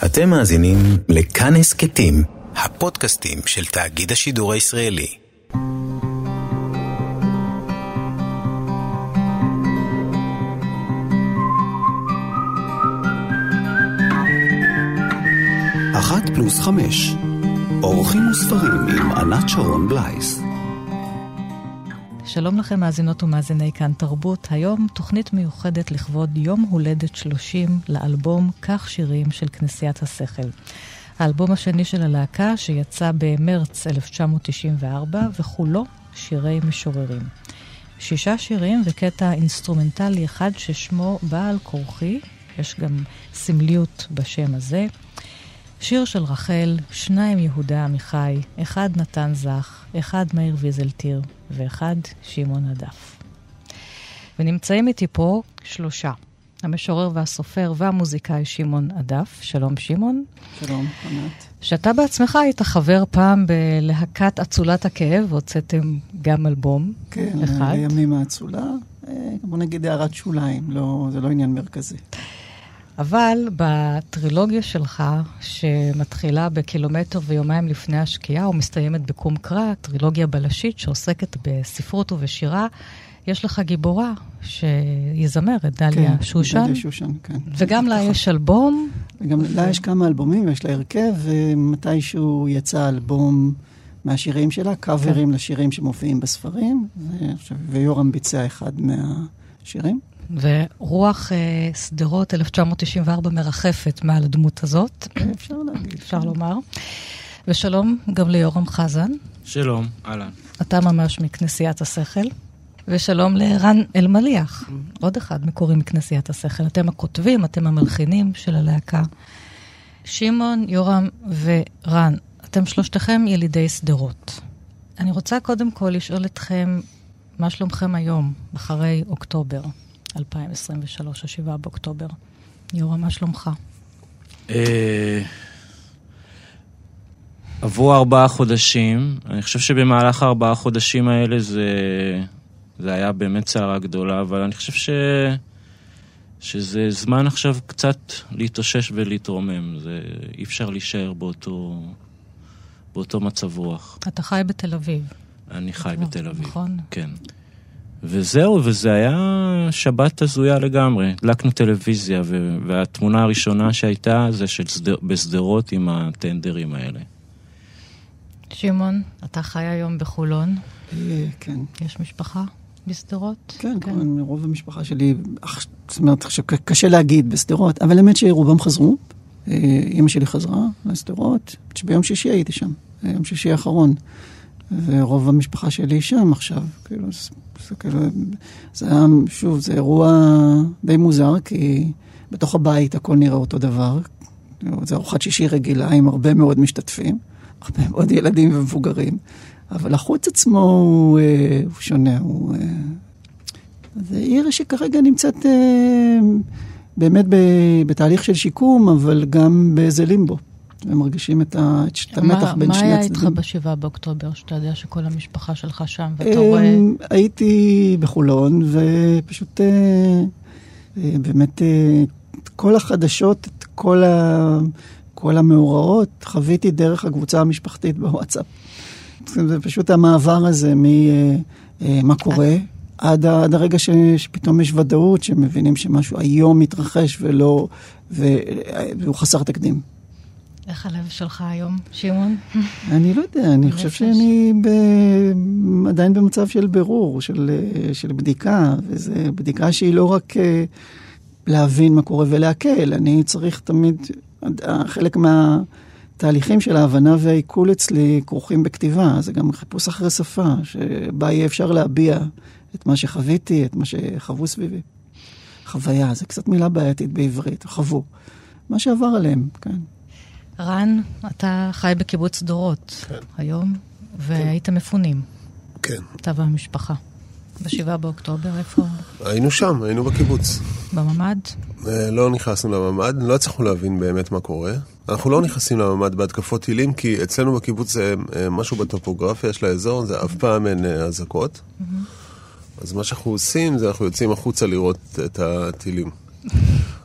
אתם מאזינים לכאן הסכתים, הפודקאסטים של תאגיד השידור הישראלי. אחת פלוס חמש, אורחים וספרים עם ענת שרון בלייס. שלום לכם מאזינות ומאזיני כאן תרבות. היום תוכנית מיוחדת לכבוד יום הולדת 30 לאלבום כך שירים של כנסיית השכל. האלבום השני של הלהקה שיצא במרץ 1994 וכולו שירי משוררים. שישה שירים וקטע אינסטרומנטלי אחד ששמו בעל כורחי, יש גם סמליות בשם הזה. שיר של רחל, שניים יהודה עמיחי, אחד נתן זך, אחד מאיר ויזלטיר ואחד שמעון אדף. ונמצאים איתי פה שלושה, המשורר והסופר והמוזיקאי שמעון הדף. שלום שמעון. שלום, ענת. שאתה בעצמך היית חבר פעם בלהקת אצולת הכאב, והוצאתם גם אלבום כן, אחד. לימים האצולה, אה, בוא נגיד הערת שוליים, לא, זה לא עניין מרכזי. אבל בטרילוגיה שלך, שמתחילה בקילומטר ויומיים לפני השקיעה ומסתיימת בקום קרא, טרילוגיה בלשית שעוסקת בספרות ובשירה, יש לך גיבורה שהיא זמרת, דליה כן, שושן. דליה שושן, כן. וגם לה יש אלבום. וגם לה יש כמה אלבומים, יש לה הרכב, ומתישהו יצא אלבום מהשירים שלה, קאברים כן. לשירים שמופיעים בספרים, ו- ויורם ביצע אחד מהשירים. ורוח אה, שדרות 1994 מרחפת מעל הדמות הזאת, אפשר להגיד. אפשר לומר. ושלום גם ליורם חזן, שלום, אהלן. אתה ממש מכנסיית השכל. ושלום לערן אלמליח, עוד אחד מקורי מכנסיית השכל. אתם הכותבים, אתם המלחינים של הלהקה. שמעון, יורם ורן, אתם שלושתכם ילידי שדרות. אני רוצה קודם כל לשאול אתכם, מה שלומכם היום, אחרי אוקטובר 2023, ה-7 באוקטובר? יורם, מה שלומך? אה, עברו ארבעה חודשים, אני חושב שבמהלך הארבעה חודשים האלה זה, זה היה באמת סערה גדולה, אבל אני חושב ש, שזה זמן עכשיו קצת להתאושש ולהתרומם, זה, אי אפשר להישאר באותו, באותו מצב רוח. אתה חי בתל אביב. אני חי בתל אביב. נכון. כן. וזהו, וזה היה שבת הזויה לגמרי. הדלקנו טלוויזיה, ו- והתמונה הראשונה שהייתה זה של סדר- בשדרות עם הטנדרים האלה. שמעון, אתה חי היום בחולון, אה, כן. יש משפחה בשדרות? כן, כן. רוב המשפחה שלי, אך, זאת אומרת, קשה להגיד בשדרות, אבל האמת שרובם חזרו. אה, אימא שלי חזרה לשדרות, ביום שישי הייתי שם, אה, יום שישי האחרון. ורוב המשפחה שלי שם עכשיו, כאילו, זה, זה כאילו, זה היה, שוב, זה אירוע די מוזר, כי בתוך הבית הכל נראה אותו דבר. זה ארוחת שישי רגילה עם הרבה מאוד משתתפים, הרבה מאוד ילדים ומבוגרים, אבל החוץ עצמו הוא, אה, הוא שונה, הוא... אה, זה עיר שכרגע נמצאת אה, באמת ב, בתהליך של שיקום, אבל גם באיזה לימבו. ומרגישים את, ה, את המתח מה, בין מה שני היה הצדדים. איתך בשבעה באוקטובר, שאתה יודע שכל המשפחה שלך שם, ואתה רואה... אמ, הייתי בחולון, ופשוט אה, אה, באמת אה, את כל החדשות, את כל, ה, כל המאורעות, חוויתי דרך הקבוצה המשפחתית בוואטסאפ. זה פשוט המעבר הזה ממה קורה. עד, עד הרגע ש, שפתאום יש ודאות, שמבינים שמשהו היום מתרחש ולא, והוא חסר תקדים. איך הלב שלך היום, שמעון? אני לא יודע, אני חושב. שאני ב... עדיין במצב של בירור, של, אה, של בדיקה, וזו בדיקה שהיא לא רק אה, להבין מה קורה ולהקל, אני צריך תמיד, חלק מהתהליכים של ההבנה והעיכול אצלי כרוכים בכתיבה, זה גם חיפוש אחרי שפה, שבה יהיה אפשר להביע את מה שחוויתי, את מה שחוו סביבי. חוויה, זו קצת מילה בעייתית בעברית, חוו. מה שעבר עליהם, כן. רן, אתה חי בקיבוץ דורות כן. היום, והייתם מפונים, כן. אתה והמשפחה. בשבעה באוקטובר, איפה? היינו שם, היינו בקיבוץ. בממ"ד? אה, לא נכנסנו לממ"ד, לא הצלחנו להבין באמת מה קורה. אנחנו לא נכנסים לממ"ד בהתקפות טילים, כי אצלנו בקיבוץ זה אה, משהו בטופוגרפיה של האזור, זה אף פעם אין אה, אזעקות. אז מה שאנחנו עושים זה אנחנו יוצאים החוצה לראות את הטילים.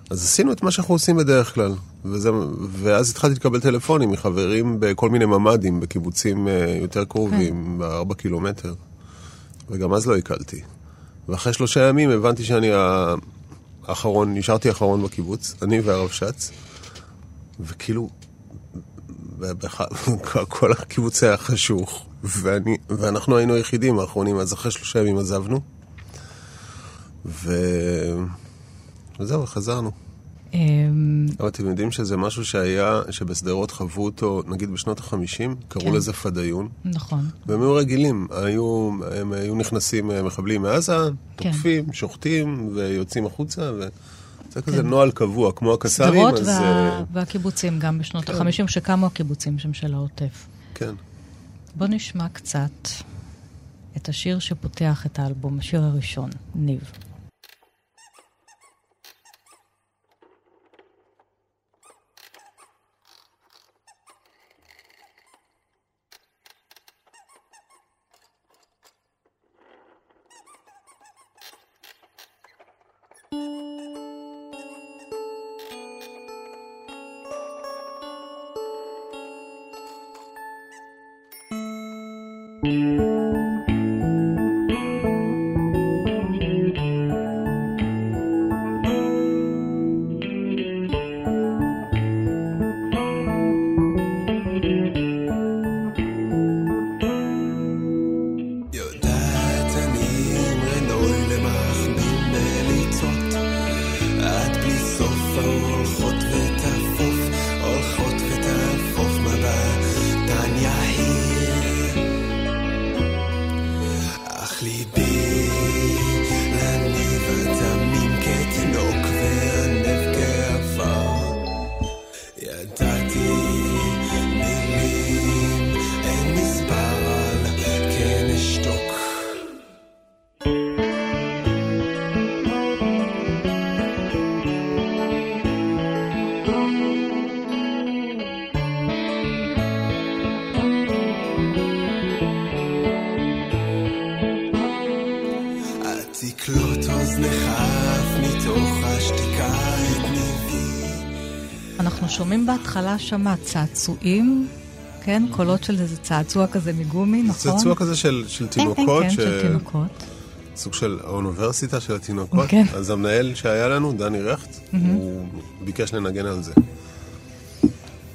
אז עשינו את מה שאנחנו עושים בדרך כלל. וזה, ואז התחלתי לקבל טלפונים מחברים בכל מיני ממ"דים, בקיבוצים אה, יותר קרובים, כן. בארבע קילומטר. וגם אז לא עיכלתי. ואחרי שלושה ימים הבנתי שאני האחרון, נשארתי האחרון בקיבוץ, אני והרב שץ, וכאילו, ובח- כל הקיבוץ היה חשוך, ואני, ואנחנו היינו היחידים האחרונים, אז אחרי שלושה ימים עזבנו, ו... וזהו, חזרנו. אמ, אבל אתם יודעים שזה משהו שהיה, שבשדרות חוו אותו, נגיד בשנות ה-50, קראו כן. לזה פדאיון, נכון. והם היו רגילים, היו, הם היו נכנסים אה, מחבלים מעזה, כן. תוקפים, שוחטים ויוצאים החוצה, וזה כזה כן. נוהל קבוע, כמו הקסאמים, שדרות. אה, והקיבוצים גם בשנות כן. ה-50, שקמו הקיבוצים שם של העוטף. כן. בוא נשמע קצת את השיר שפותח את האלבום, השיר הראשון, ניב. בהתחלה שמה צעצועים, כן? קולות של איזה צעצוע כזה מגומי, נכון? צעצוע כזה של, של כן, כן, תינוקות, כן, ש- של תינוקות. סוג של האוניברסיטה של התינוקות. כן. אז המנהל שהיה לנו, דני רכט, הוא ביקש לנגן על זה.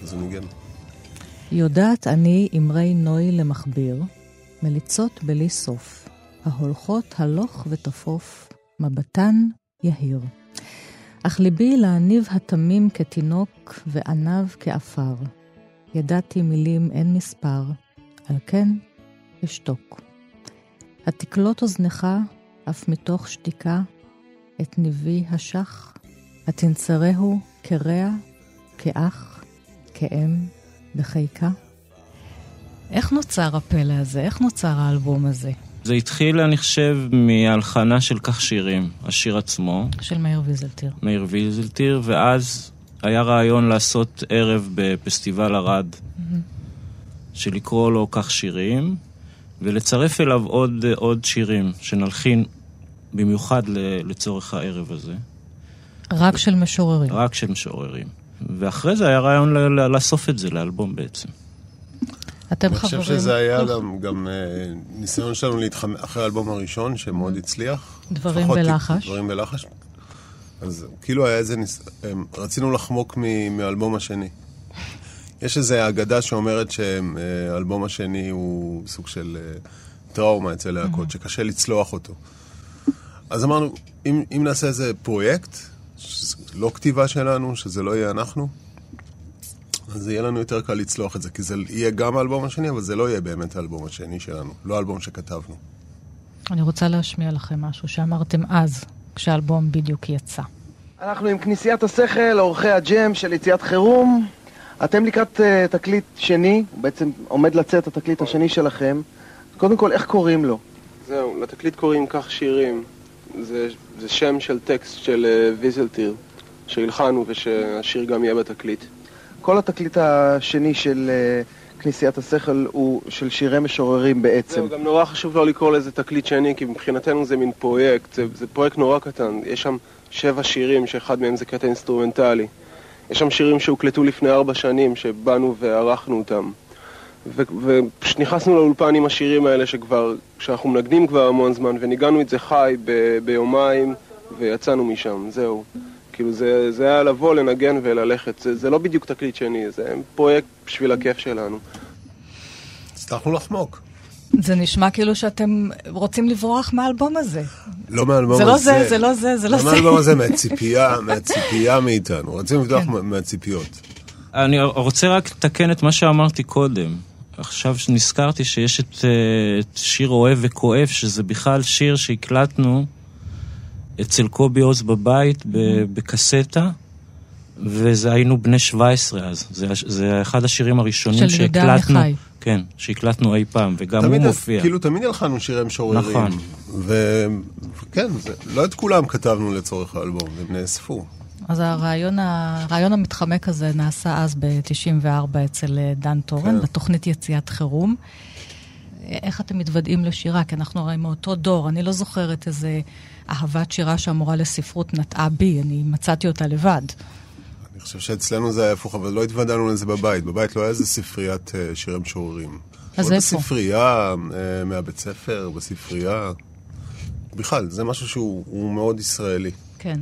אז הוא ניגן. יודעת אני אמרי נוי למכביר, מליצות בלי סוף, ההולכות הלוך ותפוף, מבטן יהיר. אך ליבי להניב התמים כתינוק, ועניו כעפר. ידעתי מילים אין מספר, על כן אשתוק. התקלוט אוזנך, אף מתוך שתיקה, את ניבי השח, התנצרהו כרע, כאח, כאם, בחיקה? איך נוצר הפלא הזה? איך נוצר האלבום הזה? זה התחיל, אני חושב, מהלחנה של כך שירים, השיר עצמו, של מאיר ויזלטיר. מאיר ויזלטיר, ואז היה רעיון לעשות ערב בפסטיבל ערד, שלקרוא לו כך שירים, ולצרף אליו עוד, עוד שירים שנלחין במיוחד לצורך הערב הזה, רק של משוררים. רק של משוררים. ואחרי זה היה רעיון לאסוף את זה לאלבום בעצם. אתם אני חברים... חושב שזה היה גם, גם אה, ניסיון שלנו להתחמם, אחרי האלבום הראשון, שמאוד הצליח. דברים בלחש. דברים בלחש. אז כאילו היה איזה ניס... רצינו לחמוק מ- מהאלבום השני. יש איזו אגדה שאומרת שהאלבום השני הוא סוג של אה, טראומה אצל להקות, שקשה לצלוח אותו. אז אמרנו, אם, אם נעשה איזה פרויקט, לא כתיבה שלנו, שזה לא יהיה אנחנו, אז יהיה לנו יותר קל לצלוח את זה, כי זה יהיה גם האלבום השני, אבל זה לא יהיה באמת האלבום השני שלנו, לא האלבום שכתבנו. אני רוצה להשמיע לכם משהו שאמרתם אז, כשהאלבום בדיוק יצא. אנחנו עם כנסיית השכל, אורחי הג'ם של יציאת חירום. אתם לקראת uh, תקליט שני, בעצם עומד לצאת התקליט השני שלכם. קודם כל, איך קוראים לו? זהו, לתקליט קוראים כך שירים. זה, זה שם של טקסט של uh, ויזלטיר, שהלחנו ושהשיר גם יהיה בתקליט. כל התקליט השני של אה, כנסיית השכל הוא של שירי משוררים בעצם. זהו, גם נורא חשוב לא לקרוא לזה תקליט שני, כי מבחינתנו זה מין פרויקט, זה, זה פרויקט נורא קטן. יש שם שבע שירים, שאחד מהם זה קטע אינסטרומנטלי. יש שם שירים שהוקלטו לפני ארבע שנים, שבאנו וערכנו אותם. ו- ופשוט נכנסנו לאולפן עם השירים האלה שכבר, שאנחנו מנגנים כבר המון זמן, וניגנו את זה חי ביומיים, ויצאנו משם, זהו. כאילו זה, זה היה לבוא, לנגן וללכת. זה, זה לא בדיוק תקליט שני, זה פרויקט בשביל הכיף שלנו. הצלחנו לחמוק. זה נשמע כאילו שאתם רוצים לברוח מהאלבום הזה. לא מהאלבום זה הזה. לא זה, זה לא זה, זה לא לא זה. מהאלבום הזה, מהציפייה, מהציפייה מאיתנו. רצינו לבדוק כן. מה- מהציפיות. אני רוצה רק לתקן את מה שאמרתי קודם. עכשיו שנזכרתי שיש את, אה, את שיר אוהב וכואב, שזה בכלל שיר שהקלטנו אצל קובי עוז בבית בקסטה, וזה היינו בני 17 אז. זה, זה אחד השירים הראשונים של יהודה שהקלטנו. עמיחי. כן, שהקלטנו אי פעם, וגם הוא מופיע. כאילו, תמיד הלחנו שירי משוררים. נכון. וכן, זה- לא את כולם כתבנו לצורך האלבום, הם נאספו. אז הרעיון, הרעיון המתחמק הזה נעשה אז ב-94 אצל אה, דן טורן, כן. בתוכנית יציאת חירום. איך אתם מתוודעים לשירה? כי אנחנו הרי מאותו דור. אני לא זוכרת איזה אהבת שירה שהמורה לספרות נטעה בי, אני מצאתי אותה לבד. אני חושב שאצלנו זה היה הפוך, אבל לא התוודענו לזה בבית. בבית לא היה איזה ספריית אה, שירי משוררים. אז איפה? בספרייה, אה, מהבית ספר, בספרייה. בכלל, זה משהו שהוא הוא מאוד ישראלי. כן,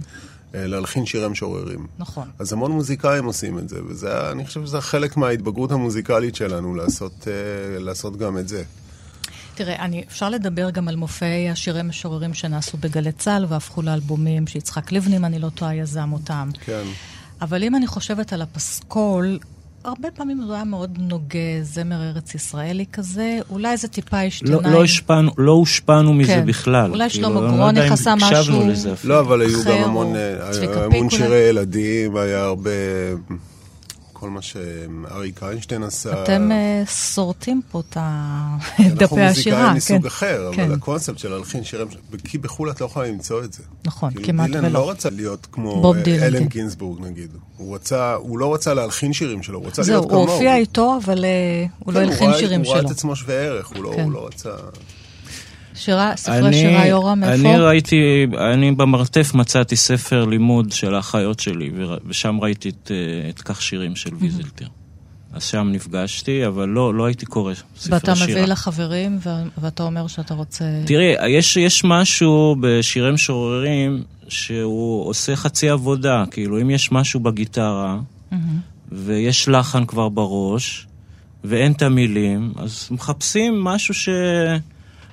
אה, להלחין שירי משוררים. נכון. אז המון מוזיקאים עושים את זה, וזה, אני חושב שזה חלק מההתבגרות המוזיקלית שלנו, לעשות, לעשות גם את זה. תראה, אני, אפשר לדבר גם על מופעי השירי משוררים שנעשו בגלי צה"ל והפכו לאלבומים שיצחק לבני, אם אני לא טועה, יזם אותם. כן. אבל אם אני חושבת על הפסקול, הרבה פעמים זה היה מאוד נוגה, זמר ארץ ישראלי כזה, אולי זה טיפה השתנה. לא, לא, השפענו, לא הושפענו מזה כן. בכלל. אולי כאילו, שלמה לא גרוניך עשה משהו- לזה אפילו. לא, אבל היו גם המון, אה, המון? שירי ילדים, היה הרבה... כל מה שאריק איינשטיין עשה. אתם אה, שורטים פה את אנחנו דפי השירה. מוזיקאים כן. מסוג אחר, כן. אבל הקונספט של להלחין שירים, כי בחו"ל את לא יכולה למצוא את זה. נכון, כאילו, כמעט דילן ולא. לא רצה להיות כמו אה, דילן, אלן כן. גינסבורג נגיד. הוא הוא לא רצה להלחין שירים שלו, הוא רצה זהו, להיות הוא כמוהו. הופיע איתו, אבל אה, הוא לא כן, הלחין שירים הוא ראה שלו. את עצמו שווה ערך, הוא לא- כן. הוא לא רצה... שירה, ספרי אני- שירה יורם, איפה? אני ראיתי, אני במרתף מצאתי ספר לימוד של האחיות שלי, ושם ראיתי את, אה, את כך שירים של ויזלטיר. אז שם נפגשתי, אבל לא, לא הייתי קורא ספר ואתה שירה. מביא לחברים, ואתה אומר שאתה רוצה... תראי, יש, יש משהו בשירי משוררים שהוא עושה חצי עבודה. כאילו, אם יש משהו בגיטרה, מהמם. ויש לחן כבר בראש, ואין את המילים, אז מחפשים משהו ש...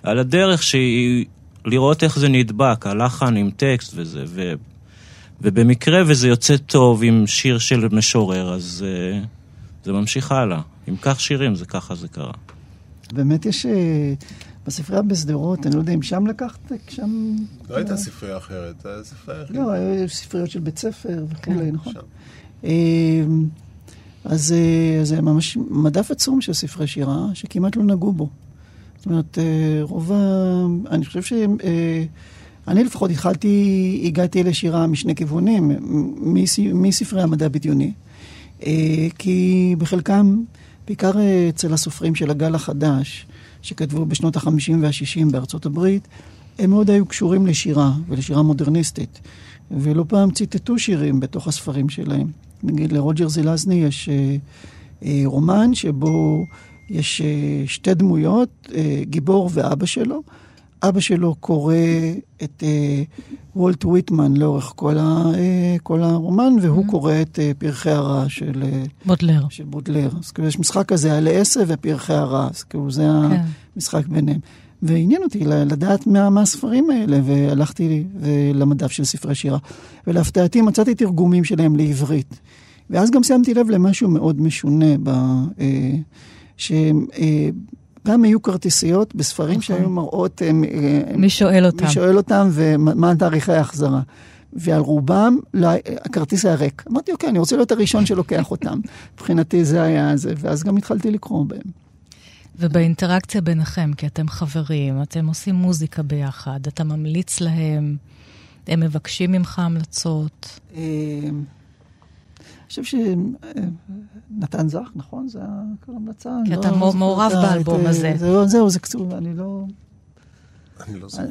על הדרך שהיא... לראות איך זה נדבק, הלחן עם טקסט וזה, ו... ובמקרה וזה יוצא טוב עם שיר של משורר, אז uh, זה ממשיך הלאה. אם כך שירים, זה ככה זה קרה. באמת יש... אה, בספרייה בשדרות, אני לא יודע אם שם לקחת, שם... לא הייתה ספרייה אחרת, הייתה ספרייה אחרת. לא, היו ספריות של בית ספר וכולי, נכון. שם. אה, אז אה, זה ממש מדף עצום של ספרי שירה, שכמעט לא נגעו בו. זאת אומרת, אה, רוב ה... אני חושב ש... אה, אני לפחות התחלתי, הגעתי לשירה משני כיוונים, מס- מספרי המדע בדיוני. אה, כי בחלקם, בעיקר אצל הסופרים של הגל החדש, שכתבו בשנות ה-50 וה-60 בארצות הברית, הם מאוד היו קשורים לשירה ולשירה מודרניסטית. ולא פעם ציטטו שירים בתוך הספרים שלהם. נגיד לרוג'ר זילזני יש רומן שבו יש אה, שתי דמויות, אה, גיבור ואבא שלו. אבא שלו קורא את אה, וולט ויטמן לאורך כל, ה, כל הרומן, והוא Mm-hmm. קורא את פרחי הרע של, בודלר. של בודלר. אז כאילו יש משחק כזה, על עשר ופרחי הרע, אז כאילו זה כן. המשחק ביניהם. ועניין אותי לדעת מה, מה הספרים האלה, והלכתי למדף של ספרי שירה. ולהפתעתי מצאתי תרגומים שלהם לעברית. ואז גם שמתי לב למשהו מאוד משונה, ב, אה, שהם אה, היו כרטיסיות בספרים נכון. שהיו מראות... אה, אה, מי שואל אותם? מי שואל אותם ומה תאריכי ההחזרה. ועל רובם, לא, הכרטיס היה ריק. אמרתי, אוקיי, אני רוצה להיות הראשון שלוקח אותם. מבחינתי זה היה זה, ואז גם התחלתי לקרוא בהם. ובאינטראקציה ביניכם, כי אתם חברים, אתם עושים מוזיקה ביחד, אתה ממליץ להם, הם מבקשים ממך המלצות. אה, חושב שנתן זך, נכון? זה כל המלצה. כי לא אתה זוכר מעורב באלבום הזה. זהו, זהו, זה קצור, אני לא... אני לא זוכר.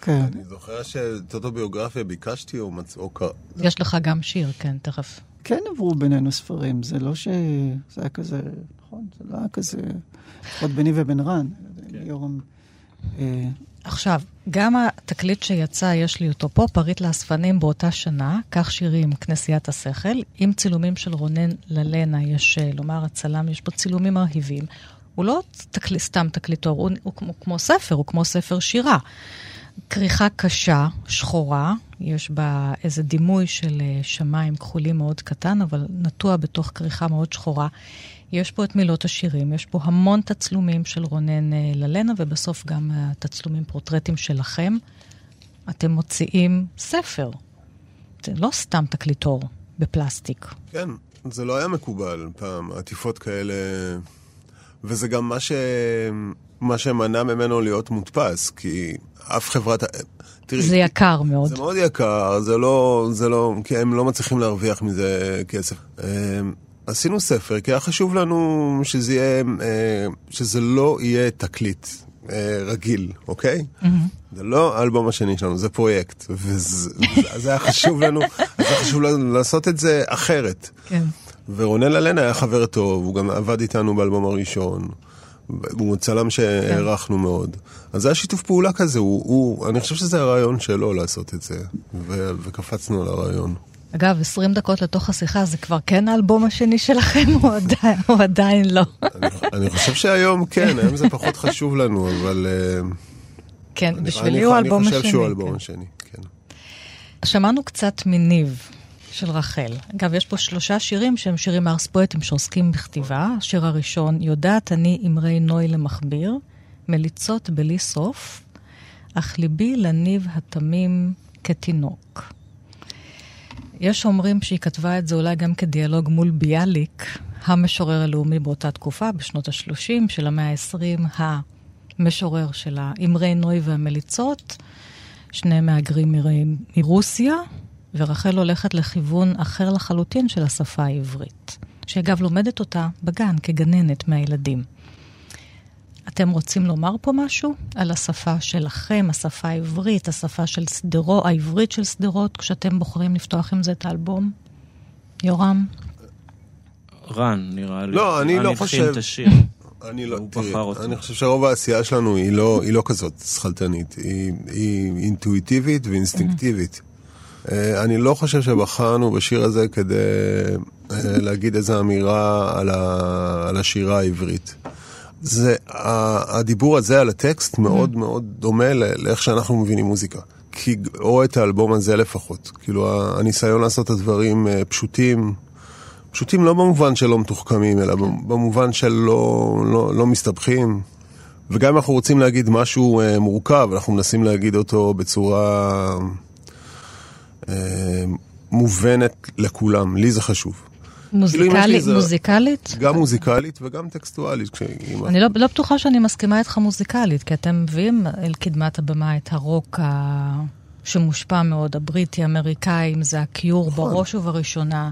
כן. אני זוכר שאת אוטוביוגרפיה ביקשתי או מצאו. יש לך גם שיר, כן, תכף. כן עברו בינינו ספרים, זה לא שזה היה כזה, נכון? זה לא היה כזה, לפחות ביני ובין רן. יורם... עכשיו, גם התקליט שיצא, יש לי אותו פה, פריט לאספנים באותה שנה, כך שירים, כנסיית השכל, עם צילומים של רונן ללנה, יש, אה, לומר, הצלם, יש פה צילומים מרהיבים. הוא לא תקל... סתם תקליטור, הוא, הוא כמו, כמו ספר, הוא כמו ספר שירה. כריכה קשה, שחורה, יש בה איזה דימוי של אה, שמיים כחולים מאוד קטן, אבל נטוע בתוך כריכה מאוד שחורה. יש פה את מילות השירים, יש פה המון תצלומים של רונן אה, ללנה, ובסוף גם אה, תצלומים פורטרטים שלכם. אתם מוציאים ספר. זה לא סתם תקליטור בפלסטיק. כן, זה לא היה מקובל פעם, עטיפות כאלה, וזה גם מה, ש... מה שמנע ממנו להיות מודפס, כי אף חברת... תראי, זה יקר מאוד. זה מאוד יקר, זה לא, זה לא, כי הם לא מצליחים להרוויח מזה כסף. עשינו ספר, כי היה חשוב לנו שזה יהיה, אה, שזה לא יהיה תקליט אה, רגיל, אוקיי? זה לא האלבום השני שלנו, זה פרויקט. וזה אז היה חשוב לנו, אז היה חשוב לנו לעשות את זה אחרת. כן. ורונן אלן היה חבר טוב, הוא גם עבד איתנו באלבום הראשון. הוא צלם שהערכנו מאוד. אז זה היה שיתוף פעולה כזה, הוא, הוא, אני חושב שזה הרעיון שלו לעשות את זה, ו, וקפצנו על הרעיון. אגב, 20 דקות לתוך השיחה, זה כבר כן האלבום השני שלכם, או עדיין, או עדיין לא? אני, אני חושב שהיום כן, היום זה פחות חשוב לנו, אבל... אה, כן, אני- בשבילי אני- הוא האלבום אני השני. חושב שהוא האלבום כן. השני, כן. שמענו קצת מניב של רחל. אגב, יש פה שלושה שירים שהם שירים ארס פואטים שעוסקים בכתיבה. השיר הראשון, יודעת אני אמרי נוי למכביר, מליצות בלי סוף, אך ליבי לניב התמים כתינוק. יש אומרים שהיא כתבה את זה אולי גם כדיאלוג מול ביאליק, המשורר הלאומי באותה תקופה, בשנות ה-30 של המאה ה-20, המשורר של האמרי נוי והמליצות. שני מהגרים מר- מרוסיה, ורחל הולכת לכיוון אחר לחלוטין של השפה העברית, שאגב לומדת אותה בגן כגננת מהילדים. אתם רוצים לומר פה משהו על השפה שלכם, השפה העברית, השפה של שדרות, העברית של שדרות, כשאתם בוחרים לפתוח עם זה את האלבום? יורם? רן, נראה לי. לא, אני לא חושב- את השיר. אני לא, תראי, אותו. אני חושב שרוב העשייה שלנו היא לא, היא לא כזאת שכלתנית, היא, היא אינטואיטיבית ואינסטינקטיבית. אה, אני לא חושב שבחרנו בשיר הזה כדי אה, להגיד איזו אמירה על, ה, על השירה העברית. זה, הדיבור הזה על הטקסט מאוד מאוד דומה לאיך שאנחנו מבינים מוזיקה. כי, או את האלבום הזה לפחות. כאילו, הניסיון לעשות את הדברים אה, פשוטים, פשוטים לא במובן של לא מתוחכמים, אלא במובן של לא, לא, לא מסתבכים. וגם אם אנחנו רוצים להגיד משהו אה, מורכב, אנחנו מנסים להגיד אותו בצורה אה, מובנת לכולם. לי זה חשוב. כאילו, אם יש לי מוזיקלי, איזה- מוזיקלית? גם מוזיקלית וגם טקסטואלית. אני לא, לא בטוחה שאני מסכימה איתך מוזיקלית, כי אתם מביאים אל קדמת הבמה את הרוק ה... שמושפע מאוד, הבריטי-אמריקאי, אם זה הקיור נכון. בראש ובראשונה,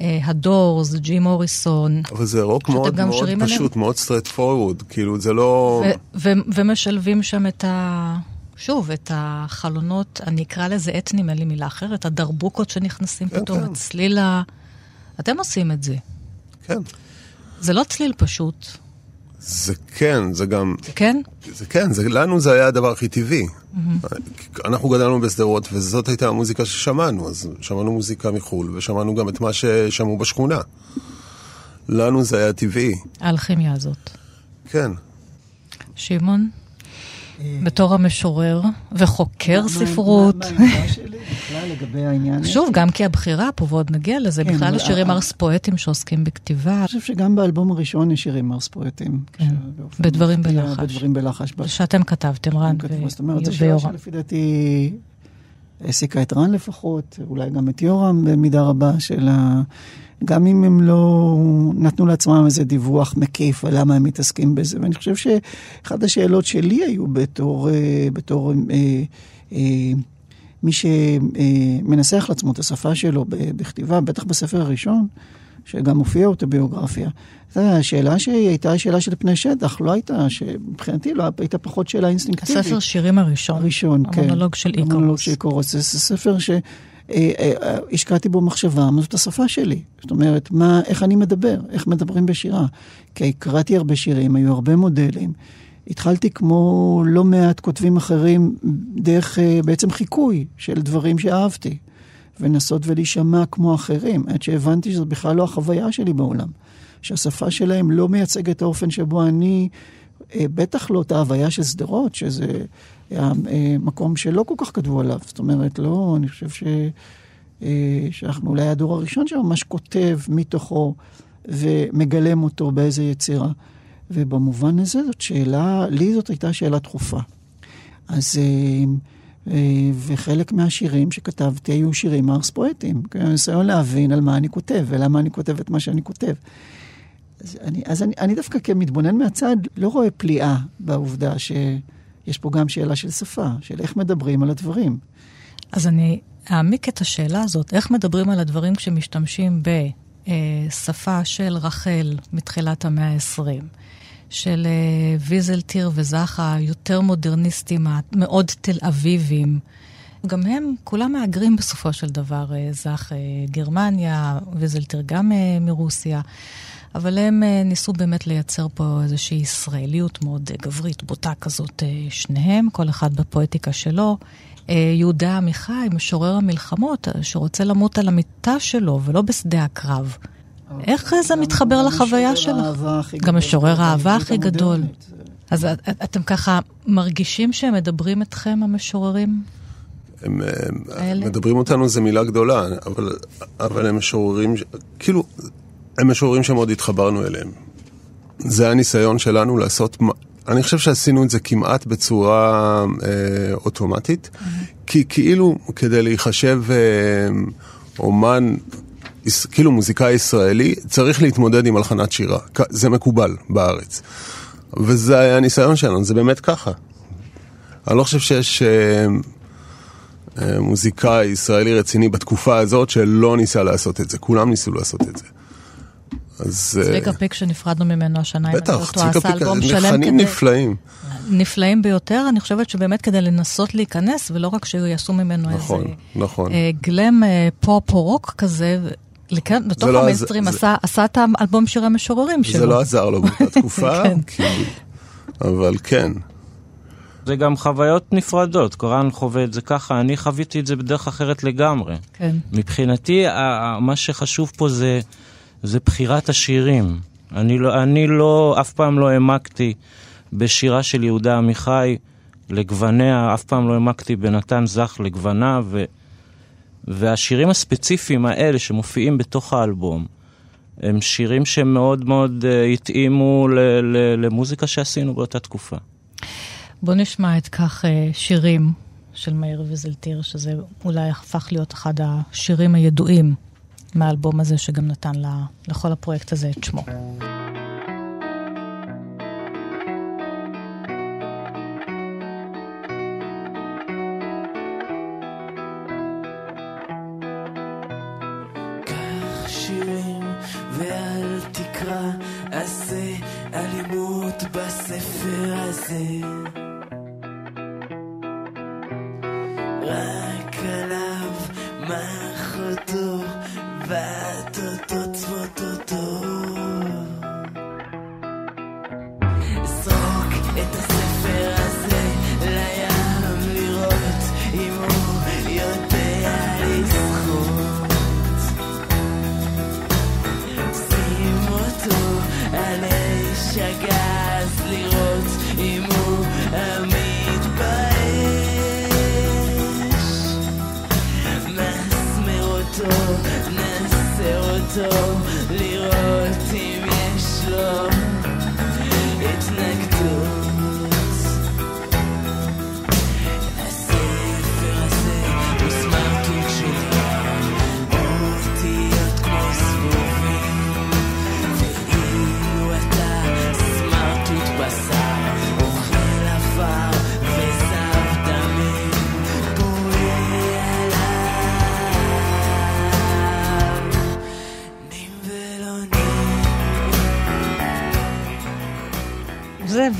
אה, הדורס, ג'י מוריסון, אבל זה רוק מאוד מאוד שרים עליהם? פשוט, מאוד straight forward. כאילו, זה לא... ו- ו- ומשלבים שם את ה... שוב, את החלונות, אני אקרא לזה אתניים, אין לי מילה אחרת, הדרבוקות שנכנסים כן, פתאום, כן. הצליל ה... אתם עושים את זה. כן. זה לא צליל פשוט, זה כן, זה גם... כן? זה כן, זה, לנו זה היה הדבר הכי טבעי. אנחנו גדלנו בשדרות, וזאת הייתה המוזיקה ששמענו, אז שמענו מוזיקה מחו"ל, ושמענו גם את מה ששמעו בשכונה. לנו זה היה טבעי, האלכימיה הזאת. כן. שמעון, בתור המשורר וחוקר מה- ספרות. לגבי העניין? שוב, גם כי הבחירה פה, ועוד נגיע לזה, כן, בכלל השירים ה- ארס פואטים שעוסקים בכתיבה, אני חושב שגם באלבום הראשון יש שירים ארס פואטים. כן. בדברים בלחש. בדברים בלחש. שאתם כתבתם, רן כתבו, ו- זאת אומרת, זו שאלה ויורם. שלפי דעתי העסיקה את רן לפחות, אולי גם את יורם במידה רבה של ה... גם אם הם לא נתנו לעצמם איזה דיווח מקיף על למה הם מתעסקים בזה. ואני חושב שאחת השאלות שלי היו בתור, אה, בתור אה, אה, מי שמנסח לעצמו את השפה שלו בכתיבה, בטח בספר הראשון, שגם מופיע אוטוביוגרפיה, השאלה שהיא הייתה שאלה של פני שטח, לא הייתה, שמבחינתי לא הייתה פחות שאלה אינסטינקטיבית. הספר שירים הראשון. הראשון, כן. המונולוג של איקרוס. המונולוג של איקרוס. זה ספר שהשקעתי בו מחשבה, מה זאת השפה שלי? זאת אומרת, מה, איך אני מדבר? איך מדברים בשירה? כי קראתי הרבה שירים, היו הרבה מודלים. התחלתי כמו לא מעט כותבים אחרים, דרך בעצם חיקוי של דברים שאהבתי. ולנסות ולהישמע כמו אחרים, עד שהבנתי שזו בכלל לא החוויה שלי בעולם. שהשפה שלהם לא מייצגת את האופן שבו אני, בטח לא את ההוויה של שדרות, שזה היה מקום שלא כל כך כתבו עליו. זאת אומרת, לא, אני חושב ש... שאנחנו אולי הדור הראשון שממש כותב מתוכו ומגלם אותו באיזה יצירה. ובמובן הזה זאת שאלה, לי זאת הייתה שאלה דחופה. אז... וחלק מהשירים שכתבתי היו שירים ארס פואטיים. ניסיון להבין על מה אני כותב ולמה אני כותב את מה שאני כותב. אז, אני, אז אני, אני דווקא כמתבונן מהצד לא רואה פליאה בעובדה שיש פה גם שאלה של שפה, של איך מדברים על הדברים. אז אני אעמיק את השאלה הזאת, איך מדברים על הדברים כשמשתמשים בשפה של רחל מתחילת המאה ה-20. של ויזלטיר וזכה, יותר מודרניסטים, מאוד תל אביבים. גם הם, כולם מהגרים בסופו של דבר, זך גרמניה, ויזלטיר גם מרוסיה, אבל הם ניסו באמת לייצר פה איזושהי ישראליות מאוד גברית, בוטה כזאת, שניהם, כל אחד בפואטיקה שלו. יהודה עמיחי, משורר המלחמות, שרוצה למות על המיטה שלו ולא בשדה הקרב. איך זה מתחבר לחוויה שלך? גם משורר האהבה הכי גדול. אז אתם ככה מרגישים שהם מדברים אתכם, המשוררים? הם מדברים אותנו, זו מילה גדולה, אבל, אבל הם משוררים, כאילו, הם משוררים שמאוד התחברנו אליהם. זה הניסיון שלנו לעשות, אני חושב שעשינו את זה כמעט בצורה אה, אוטומטית, mm-hmm. כי כאילו כדי להיחשב אה, אומן כאילו מוזיקאי ישראלי, צריך להתמודד עם הלחנת שירה. זה מקובל בארץ. וזה היה הניסיון שלנו, זה באמת ככה. אני לא חושב שיש אה, אה, מוזיקאי ישראלי רציני בתקופה הזאת שלא ניסה לעשות את זה. כולם ניסו לעשות את זה. אז... צביקה פיק שנפרדנו ממנו השנה, בטח, צביקה פיק, נפלאים. נפלאים ביותר, אני חושבת שבאמת כדי לנסות להיכנס, ולא רק שיעשו ממנו נכון, איזה... נכון. glam פופ או רוק כזה, לכן, בתוך לא המיינסטרים עשה, זה... עשה את האלבום שירי המשוררים שלו. זה לא עזר לו באותה תקופה, כן. כי... אבל כן. זה גם חוויות נפרדות, כי רן חווה את זה ככה, אני חוויתי את זה בדרך אחרת לגמרי. כן. מבחינתי, מה שחשוב פה זה, זה בחירת השירים. אני לא, אני לא, אף פעם לא העמקתי בשירה של יהודה עמיחי לגווניה, אף פעם לא העמקתי בנתן זך לגווניו, ו... והשירים הספציפיים האלה שמופיעים בתוך האלבום, הם שירים שמאוד מאוד uh, התאימו ל- ל- למוזיקה שעשינו באותה תקופה. בוא נשמע את כך uh, שירים של מאיר ויזלטיר, שזה אולי הפך להיות אחד השירים הידועים מהאלבום הזה, שגם נתן לה, לכל הפרויקט הזה את שמו. תקרא, עשה אלימות בספר הזה.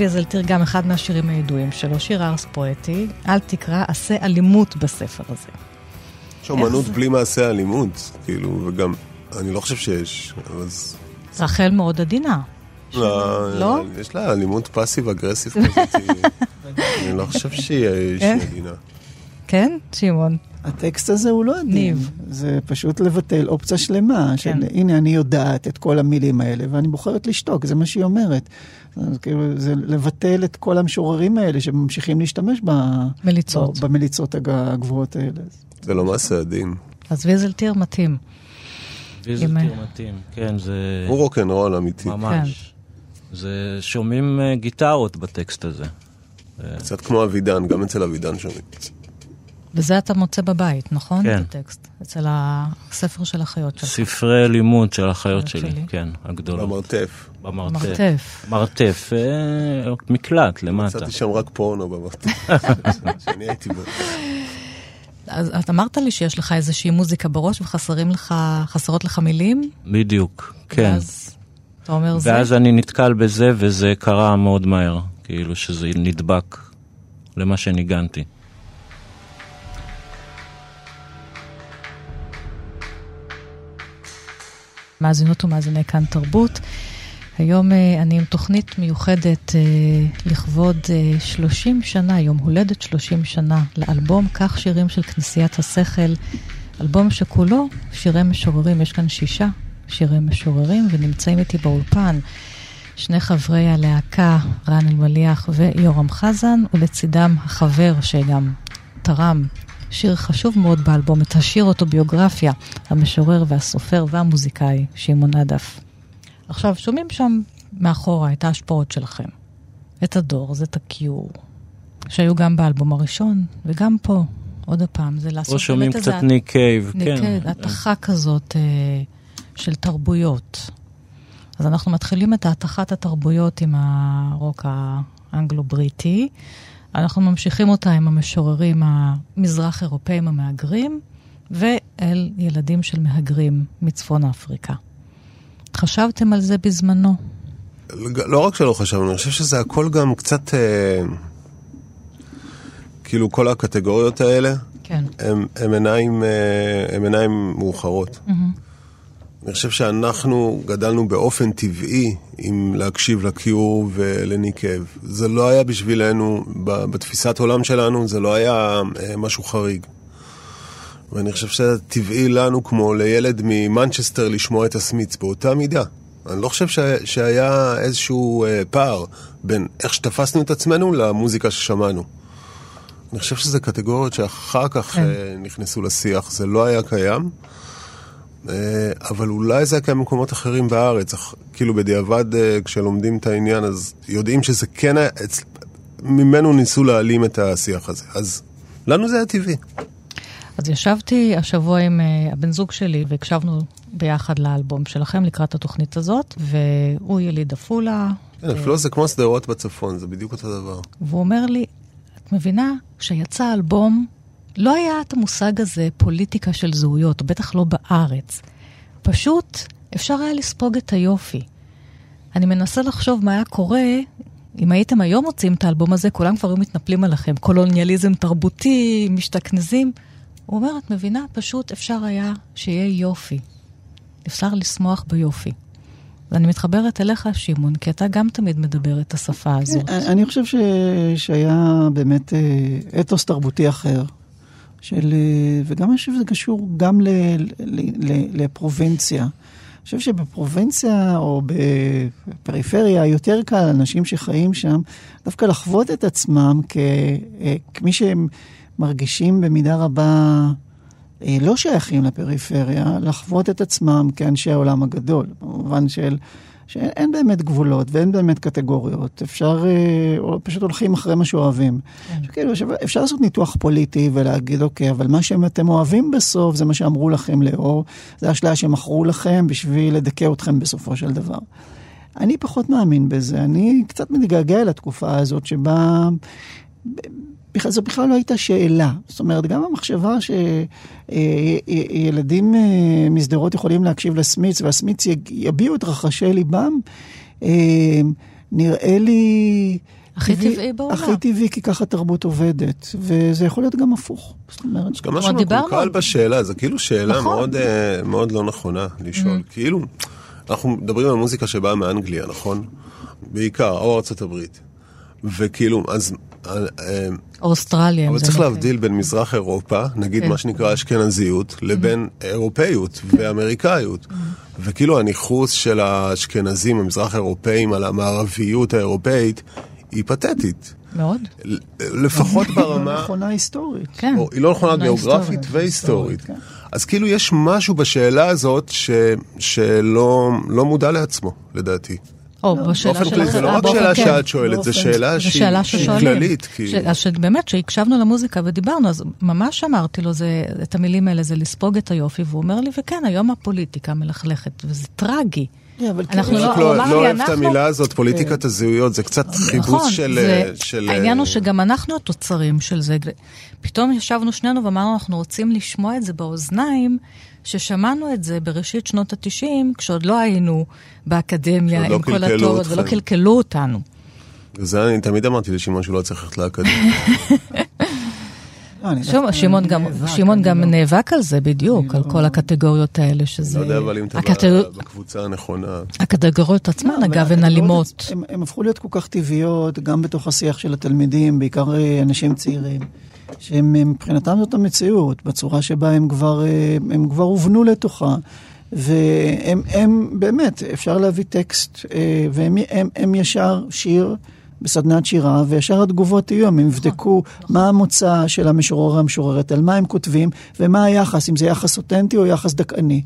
ויזלטיר גם אחד מהשירים הידועים שלו, שיר ארס פואטי, אל תקרא, עשה אלימות בספר הזה. יש אומנות בלי מעשה אלימות, כאילו, וגם, אני לא חושב שיש, אז... רחל מאוד עדינה. לא, לא? יש לה אלימות פאסיב אגרסיב כזאת, אני לא חושב שהיא מדינה. כן, שמעון? הטקסט הזה הוא לא עדין. ניב. זה פשוט לבטל אופציה שלמה, של כן. הנה אני יודעת את כל המילים האלה, ואני בוחרת לשתוק, זה מה שהיא אומרת. אז כאילו, זה לבטל את כל המשוררים האלה שממשיכים להשתמש ב... מליצות. ב- במליצות הג- הגבוהות האלה. זה לא מעשה עדין. אז ויזלטיר מתאים. ויזלטיר מתאים, כן, זה הוא רוקנרול אמיתי. ממש. זה שומעים אה, גיטרות בטקסט הזה. קצת כמו אבידן, גם אצל אבידן שומעים. וזה אתה מוצא בבית, נכון? כן. את הטקסט. אצל הספר של החיות שלך. ספרי לימוד של החיות החיות שלי, שלי. כן, הגדולות. במרתף. במרתף. מרתף. אה, מקלט למטה. מצאתי שם רק פורנו במרתף. שאני הייתי בו. אז את אמרת לי שיש לך איזושהי מוזיקה בראש וחסרים לך, חסרות לך מילים? בדיוק, כן. ואז אתה אומר זה? ואז אני נתקל בזה, וזה קרה מאוד מהר. כאילו שזה נדבק למה שניגנתי. מאזינות ומאזיני כאן תרבות. היום אה, אני עם תוכנית מיוחדת אה, לכבוד אה, 30 שנה, יום הולדת 30 שנה, לאלבום כך שירים של כנסיית השכל, אלבום שכולו שירי משוררים, יש כאן שישה שירי משוררים, ונמצאים איתי באולפן שני חברי הלהקה, רן אלמליח ויורם חזן, ולצידם החבר שגם תרם שיר חשוב מאוד באלבום, את השיר אוטוביוגרפיה, המשורר והסופר והמוזיקאי שמעון עדף. עכשיו, שומעים שם מאחורה את ההשפעות שלכם. את ה Doors, את ה Cure, שהיו גם באלבום הראשון, וגם פה, עוד הפעם, זה לעשות פה שומעים קצת איזה- ניק קייב, ניק כן. קייב, התכה כזאת אה, של תרבויות. אז אנחנו מתחילים את התכת התרבויות עם הרוק האנגלו-בריטי. אנחנו ממשיכים אותה עם המשוררים המזרח אירופאים המהגרים, ואל ילדים של מהגרים מצפון אפריקה. חשבתם על זה בזמנו? לא רק שלא חשבנו, אני חושב שזה הכל גם קצת... אה, כאילו כל הקטגוריות האלה, כן. הם, הם, עיניים, אה, הם עיניים מאוחרות. אני חושב שאנחנו גדלנו באופן טבעי עם להקשיב לקיור ולניקב. זה לא היה בשבילנו, בתפיסת עולם שלנו, זה לא היה אה, משהו חריג. ואני חושב שזה טבעי לנו, כמו לילד ממנצ'סטר, לשמוע את הסמיץ באותה מידה. אני לא חושב ש... שהיה איזשהו אה, פער בין איך שתפסנו את עצמנו למוזיקה ששמענו. אני חושב שזה קטגוריות שאחר כך כן. אה, נכנסו לשיח, זה לא היה קיים. אה, אבל אולי זה היה קיים במקומות אחרים בארץ. אך- כאילו בדיעבד, אה, כשלומדים את העניין, אז יודעים שזה כן היה... ממנו ניסו להעלים את השיח הזה. אז לנו זה היה טבעי. אז ישבתי השבוע עם uh, הבן זוג שלי והקשבנו ביחד לאלבום שלכם לקראת התוכנית הזאת, והוא יליד עפולה, כן, אפילו זה כמו שדרות בצפון, זה בדיוק אותו דבר. והוא אומר לי, את מבינה, כשיצא האלבום, לא היה את המושג הזה פוליטיקה של זהויות, בטח לא בארץ. פשוט אפשר היה לספוג את היופי. אני מנסה לחשוב מה היה קורה אם הייתם היום מוצאים את האלבום הזה, כולם כבר היו מתנפלים עליכם, קולוניאליזם תרבותי, משתכנזים. הוא אומר, את מבינה, פשוט אפשר היה שיהיה יופי. אפשר לשמוח ביופי. ואני מתחברת אליך, שמעון, כי אתה גם תמיד מדבר את השפה הזאת. אני אני חושב ש... שהיה באמת אה, אתוס תרבותי אחר. של, אה, וגם אני חושב שזה קשור גם ל, ל, ל, לפרובינציה. אני חושב שבפרובינציה או בפריפריה יותר קל לאנשים שחיים שם דווקא לחוות את עצמם כ, אה, כמי שהם מרגישים במידה רבה אה, לא שייכים לפריפריה, לחוות את עצמם כאנשי העולם הגדול, במובן של שאין אין באמת גבולות ואין באמת קטגוריות, אפשר, אה, או פשוט הולכים אחרי מה שאוהבים. כן. כאילו, אפשר, אפשר לעשות ניתוח פוליטי ולהגיד, אוקיי, אבל מה שאתם אוהבים בסוף זה מה שאמרו לכם לאור, זה האשליה שמכרו לכם בשביל לדכא אתכם בסופו של דבר. אני פחות מאמין בזה, אני קצת מתגעגע לתקופה הזאת שבה... זו בכלל לא הייתה שאלה. זאת אומרת, גם המחשבה שילדים משדרות יכולים להקשיב לסמיץ, והסמיץ יביעו את רחשי ליבם, אה, נראה לי... הכי טבעי בעולם. הכי טבעי, כי ככה תרבות עובדת, וזה יכול להיות גם הפוך. זאת אומרת, גם משהו מקולקל על- בשאלה, זה כאילו שאלה נכון. מאוד, אה, מאוד לא נכונה לשאול. כאילו, אנחנו מדברים על מוזיקה שבאה מאנגליה, נכון? בעיקר, או ארצות הברית. וכאילו, אז... אה, אוסטרליה. אבל צריך נכון. להבדיל בין מזרח אירופה, נגיד כן. מה שנקרא אשכנזיות, לבין אירופאיות ואמריקאיות. וכאילו הניכוס של האשכנזים, המזרח אירופאים, על המערביות האירופאית, היא פתטית. מאוד. לפחות ברמה... נכונה היסטורית. כן. או, היא לא נכונה גיאוגרפית היסטורית. והיסטורית. כן. אז כאילו יש משהו בשאלה הזאת ש, שלא לא מודע לעצמו, לדעתי. או, בשאלה באופן שלך. כללי, זה לא אה, רק באופן- שאלה כן. שאת שואלת, באופן- זו שאלה שהיא. כללית. ש- כאילו. אז שבאמת, כשהקשבנו למוזיקה ודיברנו, אז ממש אמרתי לו זה, את המילים האלה, זה לספוג את היופי, והוא אומר לי, וכן, היום הפוליטיקה מלכלכת, וזה טרגי. כן, אבל אנחנו כאילו- אני לא- לא לא אוהב את המילה הזאת, פוליטיקת הזהויות, זה קצת נכון, של... זה, של- העניין הוא שגם אנחנו התוצרים של זה. פתאום ישבנו שנינו ואמרנו, אנחנו רוצים לשמוע את זה באוזניים, ששמענו את זה בראשית שנות ה-90, כשעוד לא היינו באקדמיה לא עם כל התיאוריות, ולא. קלקלו אותנו. זה אני תמיד אמרתי לשמעון שהוא לא צריך ללכת לאקדמיה. לא, שמעון גם, נאבק, לא- נאבק על זה בדיוק, על כל הקטגוריות האלה, שזה... לא יודע אבל אם אתה בקבוצה הנכונה. הקטגוריות עצמן, אגב, הן אלימות. הם, הם הפכו להיות כל כך טבעיות, גם בתוך השיח של התלמידים, בעיקר אה, אנשים צעירים, שהם אה, זאת המציאות, בצורה שבה הם כבר, אה, הם כבר הובנו לתוכה. והם הם, באמת, אפשר להביא טקסט, אה, והם הם, הם ישר שיר בסדנת שירה, וישר התגובות יהיו, הם יבדקו מה המוצא של המשורר המשוררת, על מה הם כותבים, ומה היחס, אם זה יחס אותנטי או יחס דכאני.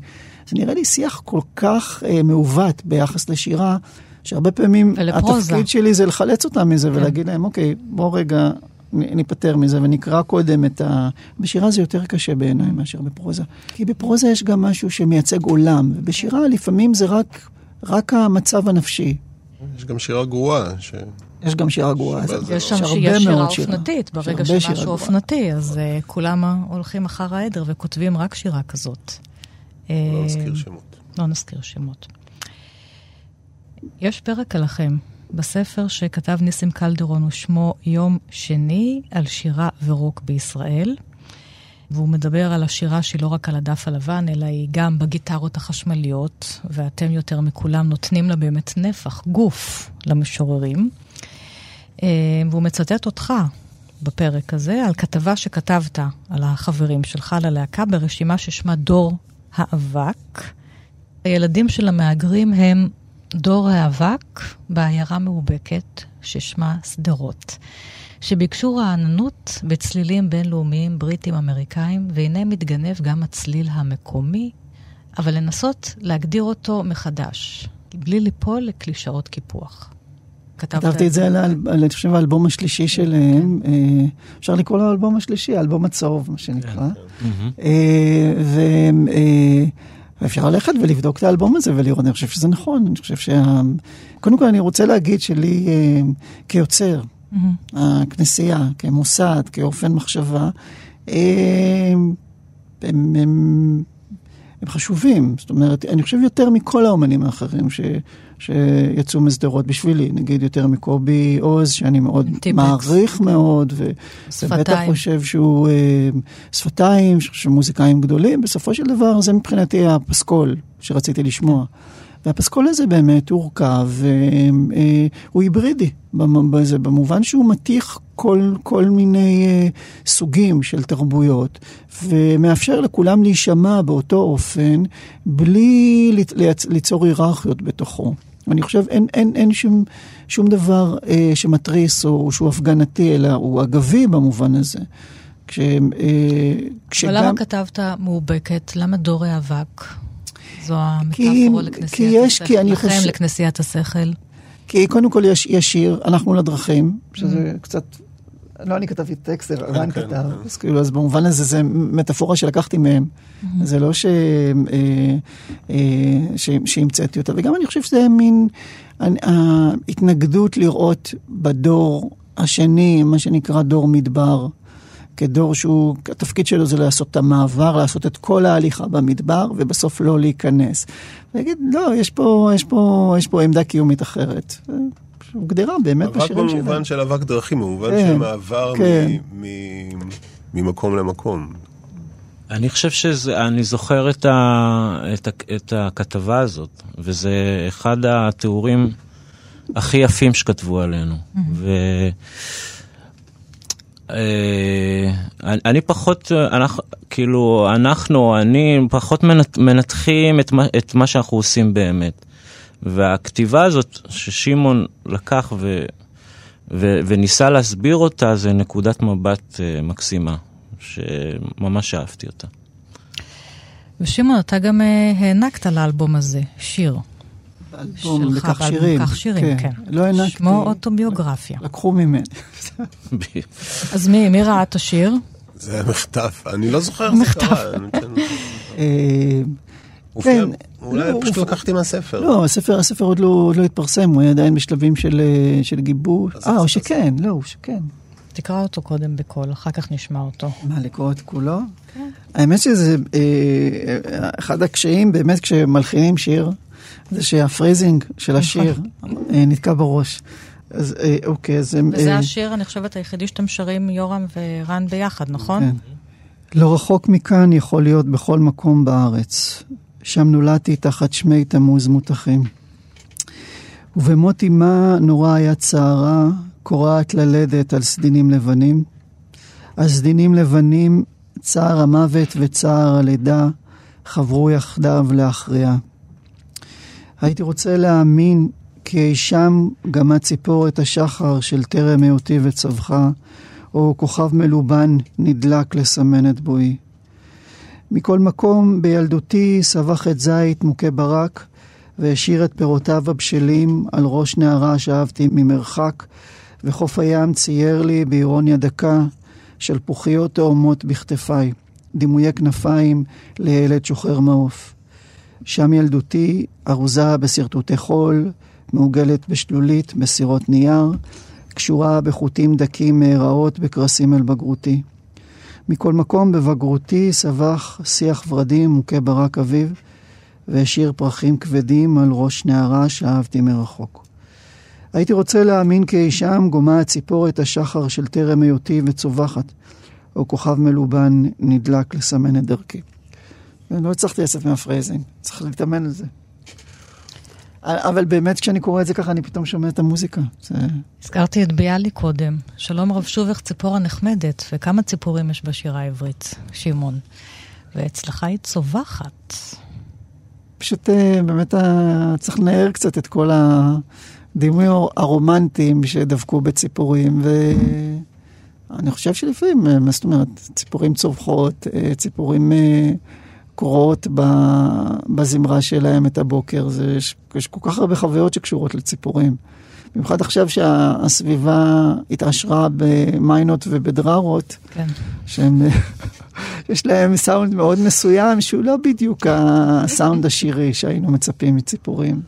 זה נראה לי שיח כל כך אה, מעוות ביחס לשירה, שהרבה פעמים ולפרוזה. התפקיד שלי זה לחלץ אותם מזה ולהגיד להם, אוקיי, בוא רגע ניפטר מזה ונקרא קודם את ה... בשירה זה יותר קשה בעיניי מאשר בפרוזה. כי בפרוזה יש גם משהו שמייצג עולם, ובשירה לפעמים זה רק, רק המצב הנפשי. יש גם שירה גרועה. ש- יש גם שירה גרועה. יש שם יש שיהיה הרבה שירה. אופנתית, יש ברגע שמשהו. אופנתי, אז אה, כולם הולכים אחר העדר וכותבים רק שירה כזאת. לא אה, נזכיר שמות. לא נזכיר שמות. יש פרק עליכם בספר שכתב ניסים קלדרון, ושמו יום שני על שירה ורוק בישראל. והוא מדבר על השירה שהיא לא רק על הדף הלבן, אלא היא גם בגיטרות החשמליות, ואתם יותר מכולם נותנים לה באמת נפח, גוף, למשוררים. אה, והוא מצטט אותך בפרק הזה על כתבה שכתבת על החברים שלך ללהקה ברשימה ששמה דור האבק. הילדים של המהגרים הם דור האבק בעיירה מאובקת ששמה שדרות, שביקשו רעננות בצלילים בינלאומיים בריטים-אמריקאים, והנה מתגנב גם הצליל המקומי, אבל לנסות להגדיר אותו מחדש, בלי ליפול לקלישאות קיפוח. כתבת כתבתי את זה על, על, על, אני חושב, האלבום השלישי שלהם. כן. אה, אפשר לקרוא לו האלבום השלישי, האלבום הצהוב, מה שנקרא. מהמם. אה, ו... ואפשר ללכת ולבדוק את האלבום הזה ולראות, אני חושב שזה נכון, אני חושב שה... קודם כל אני רוצה להגיד שלי אה, כיוצר, מהמם. הכנסייה, כמוסד, כאופן מחשבה, אה, הם, הם, הם חשובים. זאת אומרת, אני חושב יותר מכל האומנים האחרים ש, שיצאו משדרות בשבילי, נגיד יותר מקובי עוז, שאני מאוד טיפקס. מעריך מאוד, ובטח. חושב שהוא אה, שפתיים, שהוא מוזיקאים גדולים, בסופו של דבר זה מבחינתי הפסקול שרציתי לשמוע. והפסקול הזה באמת הורכב, אה, הוא היברידי, בזה, במובן שהוא מתיך כל, כל מיני אה, סוגים של תרבויות, ומאפשר לכולם להישמע באותו אופן, בלי ליצ- ליצ- ליצור היררכיות בתוכו. אני חושב, אין, אין, אין שום, שום דבר אה, שמתריס או שהוא הפגנתי, אלא הוא אגבי במובן הזה. כש, אה, כשגם... ולמה כתבת מאובקת? למה דורי אבק? זו המטאפורה כי לכנסיית יש- השכל. כי אני לכם, חושב- לכנסיית השכל. כי קודם כל יש, יש שיר, אנחנו לדרכים, שזה קצת, לא אני כתבתי טקסט, אלא רן כן. כתב, אז כאילו, אז במובן הזה זה מטאפורה שלקחתי מהם. זה לא ש... אה, אה, ש- שהמצאתי אותה, וגם אני חושב שזה מין ההתנגדות לראות בדור השני, מה שנקרא דור מדבר. כדור שהוא, התפקיד שלו זה לעשות את המעבר, לעשות את כל ההליכה במדבר, ובסוף לא להיכנס. להגיד, לא, יש פה, יש פה, יש פה עמדה קיומית אחרת. הוגדרה באמת אבק בשירים שלהם. במובן של אבק דרכים, במובן כן, של מעבר כן. מ- מ- ממקום למקום. אני חושב שזה, אני זוכר את, ה, את, ה, את הכתבה הזאת, וזה אחד התיאורים הכי יפים שכתבו עלינו. ו... אה, אני- אני פחות, אנחנו, כאילו, אנחנו, אני, פחות מנת, מנתחים את מה, את מה שאנחנו עושים באמת. והכתיבה הזאת ששמעון לקח ו, ו, וניסה להסביר אותה, זה נקודת מבט אה, מקסימה, שממש אהבתי אותה. ושמעון, אתה גם אה, הענקת לאלבום הזה שיר. אלבום לקח שירים. כך שירים, כן. לא הענקתי. שמו אוטוביוגרפיה. לקחו ממני. אז מי, מי ראה את השיר? זה היה מחטף, אני לא זוכר איך זה מחטף. קרה. כן- כן. אולי לא, פשוט הוא- לקחתי מהספר. לא, הספר, הספר עוד לא, עוד לא התפרסם, הוא היה עדיין בשלבים של, אה, של גיבוש. אה, או שכן, לא, הוא שכן. תקרא אותו קודם בקול, אחר כך נשמע אותו. מה, לקרוא את כולו? האמת שזה אה, אה, אחד הקשיים באמת כשמלחינים שיר, זה שה phrasing של השיר אה, נתקע בראש. אז אה, אוקיי, אז... וזה אה, השיר, אני חושבת, היחידי שאתם שרים, יורם ורן ביחד, נכון? כן. לא רחוק מכאן יכול להיות בכל מקום בארץ. שם נולדתי תחת שמי תמוז מותחים. ובמות אמה נורא היה צערה, קורעת ללדת על סדינים לבנים. על סדינים לבנים, צער המוות וצער הלידה חברו יחדיו להכריע. הייתי רוצה להאמין כי אי שם גמה ציפורת השחר של טרם היותי וצווחה, או כוכב מלובן נדלק לסמן את בואי. מכל מקום, בילדותי סבך את זית מוכה ברק, והשאיר את פירותיו הבשלים על ראש נערה שאהבתי ממרחק, וחוף הים צייר לי באירוניה דקה של פוחיות תאומות בכתפיי, דימויי כנפיים לילד שוחר מעוף. שם ילדותי ארוזה בשרטוטי חול, מעוגלת בשלולית בסירות נייר, קשורה בחוטים דקים מהיראות בקרסים אל בגרותי. מכל מקום בבגרותי סבך שיח ורדים מוכה ברק אביב, והשאיר פרחים כבדים על ראש נערה שאהבתי מרחוק. הייתי רוצה להאמין כי אי שם גומה הציפורת השחר של טרם היותי וצווחת, או כוכב מלובן נדלק לסמן את דרכי. לא הצלחתי לצאת מה phrasing, צריך להתאמן על זה. אבל באמת כשאני קורא את זה ככה, אני פתאום שומע את המוזיקה. זה... הזכרתי את ביאליק קודם. שלום רב שובך ציפורה נחמדת, וכמה ציפורים יש בשירה העברית, שמעון. ואצלך היא צווחת. פשוט אה, באמת אה, צריך לנער קצת את כל הדימויים הרומנטיים שדבקו בציפורים, ואני חושב שלפעמים, אה, מה זאת אומרת, ציפורים צווחות, ציפורים קורות ב- בזמרה שלהם את הבוקר, זה, יש, יש כל כך הרבה חוויות שקשורות לציפורים. במיוחד עכשיו שהסביבה התעשרה במיינות ובדררות, כן. שהם, יש להם סאונד מאוד מסוים, שהוא לא בדיוק הסאונד השירי שהיינו מצפים מציפורים.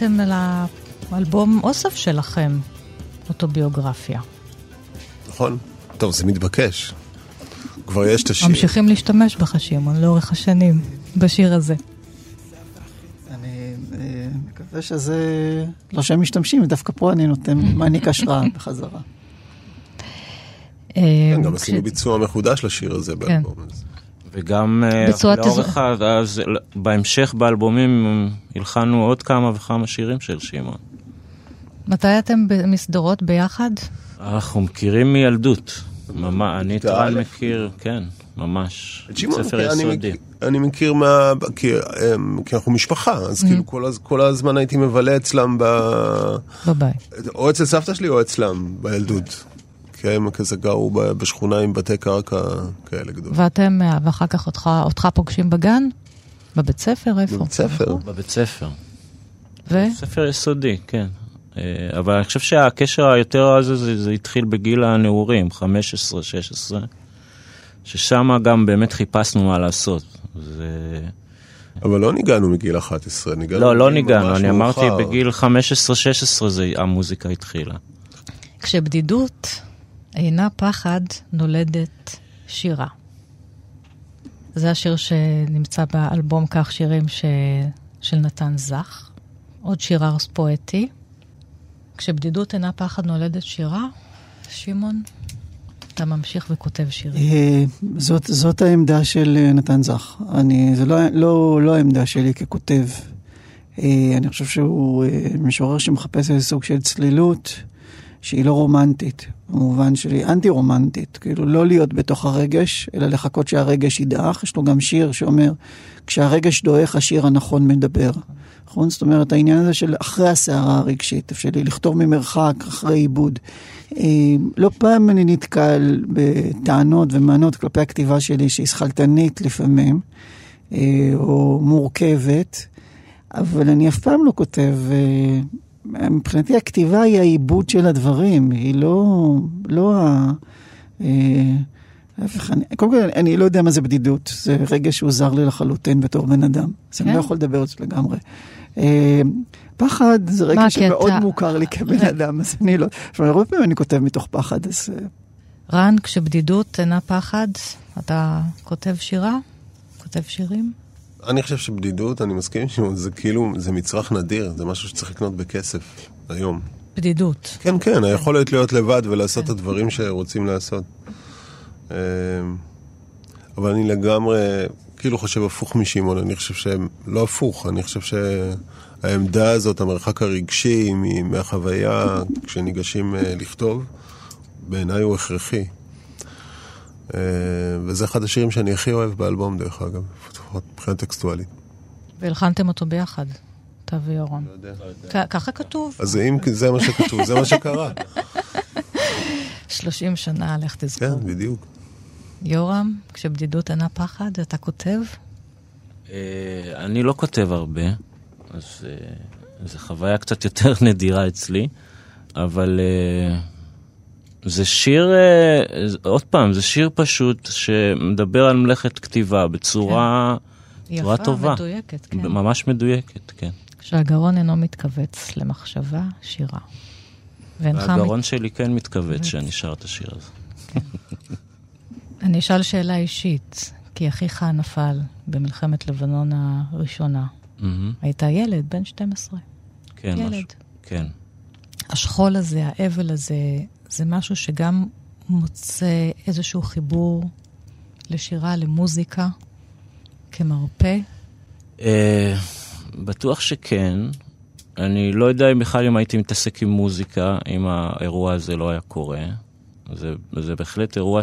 קראתם על האלבום אוסף שלכם, אוטוביוגרפיה. נכון. טוב, זה מתבקש. כבר יש את השיר. ממשיכים להשתמש בך, שמעון, לאורך השנים, בשיר הזה. אני אה, מקווה שזה... לא שהם משתמשים, דווקא פה אני נותן, מעניק השראה בחזרה. אה, כן, גם עשינו ביצוע מחודש לשיר הזה באלבום הזה. וגם אה, לאורך ה... אז, בהמשך באלבומים הלחנו עוד כמה וכמה שירים של שמעון. מתי אתם במסדרות ביחד? אנחנו מכירים מילדות. ממש, אני את רן? מכיר, כן, ממש. את שמעון מכיר, אני אני מכיר מה... כי אמ, כי אנחנו משפחה, אז כאילו כל כל הזמן הייתי מבלה אצלם ב... בבית. או אצל סבתא שלי או אצלם בילדות. כי הם כזה גרו ב- בשכונה עם בתי קרקע כאלה גדולים. ואתם, אה, ואחר כך אותך, אותך פוגשים בגן? בבית ספר? איפה? בבית ספר. בבית ספר. ו? ספר יסודי, כן. אה, אבל אני חושב שהקשר היותר הזה, זה, זה התחיל בגיל הנעורים, 15-16, ששם גם באמת חיפשנו מה לעשות. זה... אבל לא ניגענו מגיל 11, ניגענו לא, לא ניגענו, אני אמרתי מאוחר. בגיל 15-16 זה- המוזיקה התחילה. כשבדידות אינה פחד, נולדת שירה. זה השיר שנמצא באלבום כך שירים ש... של נתן זך. עוד שיר ארס פואטי. כשבדידות אינה פחד, נולדת שירה. שמעון, אתה ממשיך וכותב שירים. אה, זאת, זאת העמדה של אה, נתן זך. אני, זה לא, לא, לא העמדה שלי ככותב. אה, אני חושב שהוא משורר שמחפש איזה סוג של צלילות שהיא לא רומנטית, במובן שלי אנטי-רומנטית. כאילו לא להיות בתוך הרגש, אלא לחכות שהרגש ידעך. יש לו גם שיר שאומר, כשהרגש דועך, השיר הנכון מדבר. נכון? זאת אומרת, העניין הזה של אחרי הסערה הרגשית, שלי לכתוב ממרחק, אחרי עיבוד. אה, לא פעם אני נתקל בטענות ומענות כלפי הכתיבה שלי שהיא שכלתנית לפעמים, אה, או מורכבת, אבל אני אף פעם לא כותב, אה, מבחינתי הכתיבה היא העיבוד של הדברים, היא לא, לא ה... אה, ההפך, אני- קודם כל, אני לא יודע מה זה בדידות, זה רגע שהוא זר לי לחלוטין בתור בן אדם, אז אני כן? לא יכול לדבר על זה לגמרי. אה, פחד זה רגע שמאוד אתה- מוכר לי כבן אדם, אז אני לא... עכשיו, הרבה פעמים אני כותב מתוך פחד, אז... אה, רן, כשבדידות אינה פחד, אתה כותב שירה? כותב שירים? אני חושב שבדידות, אני מסכים עם שמעון, זה כאילו, זה מצרך נדיר, זה משהו שצריך לקנות בכסף היום. בדידות. כן, כן, היכולת להיות לבד ולעשות את הדברים שרוצים לעשות. אמ, אבל אני לגמרי, כאילו חושב הפוך משמעון, אני חושב שהם לא הפוך, אני חושב שהעמדה הזאת, המרחק הרגשי מהחוויה, כשניגשים אה, לכתוב, בעיניי הוא הכרחי. אה, וזה אחד השירים שאני הכי אוהב באלבום, דרך אגב, לפחות מבחינה טקסטואלית. והלחנתם אותו ביחד, אתה ויורון. כ- ככה כתוב. אז אם זה מה שכתוב, זה מה שקרה. 30 שנה, לך תזכור. כן, בדיוק. יורם, כשבדידות אינה פחד, אתה כותב? אה, אני לא כותב הרבה, אז אה, זו חוויה קצת יותר נדירה אצלי, אבל אה, זה שיר, אה, עוד פעם, זה שיר פשוט שמדבר על מלאכת כתיבה בצורה, בצורה יפה, טובה. מדויקת, כן. ממש מדויקת, כן. כשהגרון אינו מתכווץ למחשבה, שירה. הגרון שלי כן מתכווץ שאני שר את השיר הזה. אני אשאל שאלה אישית, כי אחיך נפל במלחמת לבנון הראשונה. מהמם. היית ילד, בן 12. כן, ילד. משהו. כן. השכול הזה, האבל הזה, זה משהו שגם מוצא איזשהו חיבור לשירה, למוזיקה, כמרפא. אה, בטוח שכן. אני לא יודע אם בכלל אם הייתי מתעסק עם מוזיקה, אם האירוע הזה לא היה קורה. זה, זה בהחלט אירוע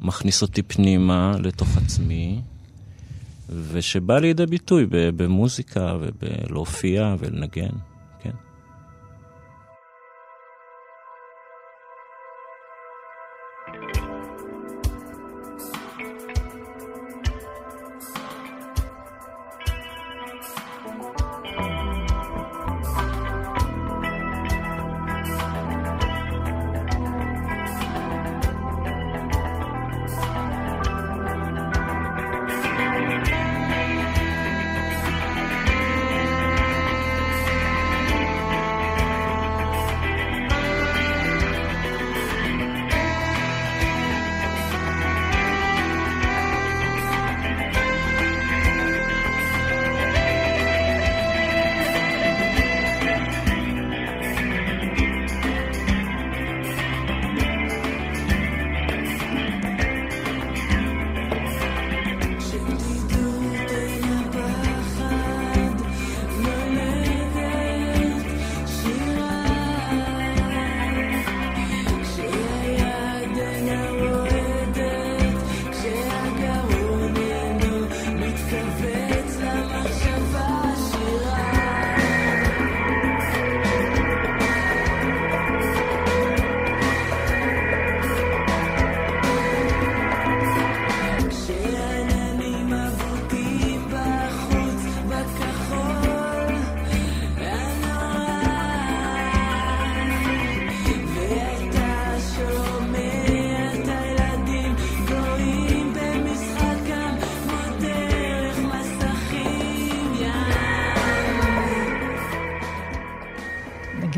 שמכניס אותי פנימה לתוך עצמי, ושבא לידי ביטוי במוזיקה ובלהופיע ולנגן,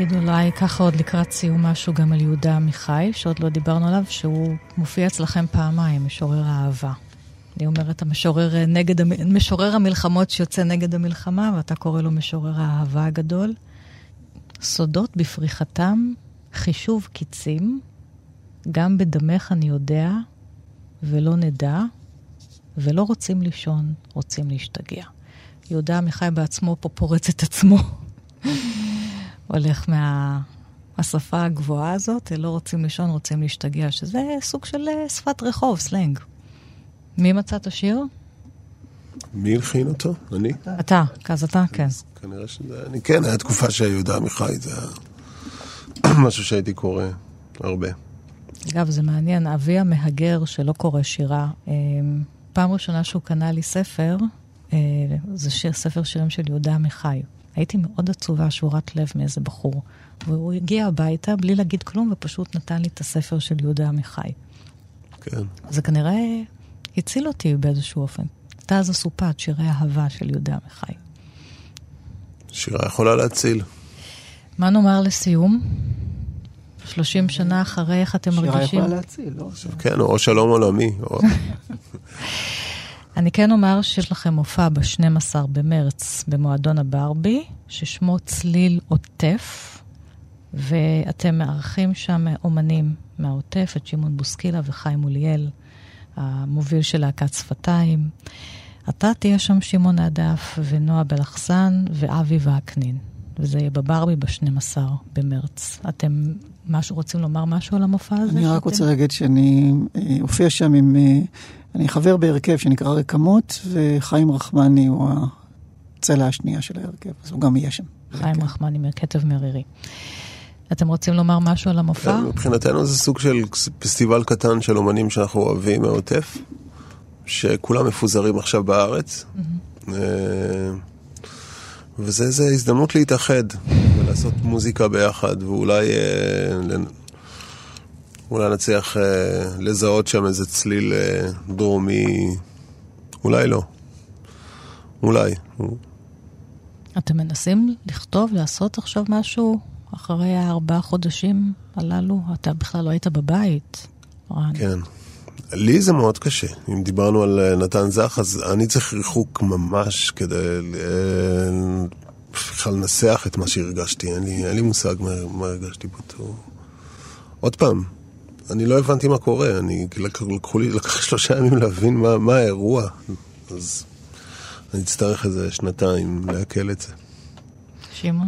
נגיד אולי ככה עוד לקראת סיום משהו גם על יהודה עמיחי, שעוד לא דיברנו עליו, שהוא מופיע אצלכם פעמיים, משורר האהבה. אני אומרת, המשורר, נגד, המ- משורר המלחמות שיוצא נגד המלחמה, ואתה קורא לו משורר האהבה הגדול. סודות בפריחתם, חישוב קיצים, גם בדמך אני יודע, ולא נדע, ולא רוצים לישון, רוצים להשתגע. יהודה עמיחי בעצמו פה פורץ את עצמו. הולך מהשפה הגבוהה הזאת, לא רוצים לישון, רוצים להשתגע, שזה סוג של אה, שפת רחוב, סלנג. מי מצא את השיר? מי הלחין אותו? אני? אתה, אז אתה, כן. כנראה שזה... אני כן, היה תקופה שיהודה עמיחי, זה היה משהו שהייתי קורא הרבה. אגב, זה מעניין, אבי המהגר שלא קורא שירה, אה, פעם ראשונה שהוא קנה לי ספר, אה, זה שיר, ספר שירים של יהודה עמיחי. הייתי מאוד עצובה, שורת לב מאיזה בחור. והוא הגיע הביתה בלי להגיד כלום, ופשוט נתן לי את הספר של יהודה עמיחי. כן. זה כנראה הציל אותי באיזשהו אופן. הייתה אז אסופת שירי אהבה של יהודה עמיחי. שירה יכולה להציל. מה נאמר לסיום? 30 שנה אחרי, איך אתם שירה מרגישים? יכולה להציל, לא? כן, או שלום עולמי. או... אני כן אומר שיש לכם מופע ב-12 במרץ במועדון הברבי, ששמו צליל עוטף, ואתם מארחים שם אומנים מהעוטף, את שמעון בוסקילה וחיים מוליאל, המוביל של להקת שפתיים. אתה תהיה שם שמעון הדף, ונועה בלחסן, ואבי וקנין. וזה יהיה בברבי ב-12 במרץ. אתם משהו, רוצים לומר משהו על המופע הזה? אני רק שאתם- רוצה להגיד שאני אה, הופיע שם עם... אה, אני חבר בהרכב שנקרא רקמות, וחיים רחמני הוא הצלע השנייה של ההרכב, אז הוא גם יהיה שם. חיים רחמני מכתב מרירי. אתם רוצים לומר משהו על המופע? כן, מבחינתנו זה סוג של פסטיבל קטן של אומנים שאנחנו אוהבים מהעוטף, שכולם מפוזרים עכשיו בארץ. אה, וזה זה הזדמנות להתאחד ולעשות מוזיקה ביחד, ואולי אה, אולי נצליח אה, לזהות שם איזה צליל אה, דרומי, אולי לא. אולי. אתם מנסים לכתוב, לעשות עכשיו משהו אחרי הארבעה חודשים הללו? אתה בכלל לא היית בבית, רן. כן. לי זה מאוד קשה. אם דיברנו על אה, נתן זך, אז אני צריך ריחוק ממש כדי אה, בכלל לנסח את מה שהרגשתי. אין לי, אין לי מושג מה, מה הרגשתי באותו... עוד פעם, אני לא הבנתי מה קורה. אני, לקח, לקחו לי, לקח שלושה ימים להבין מה, מה האירוע. אז אני אצטרך איזה שנתיים לעכל את זה. שמעון?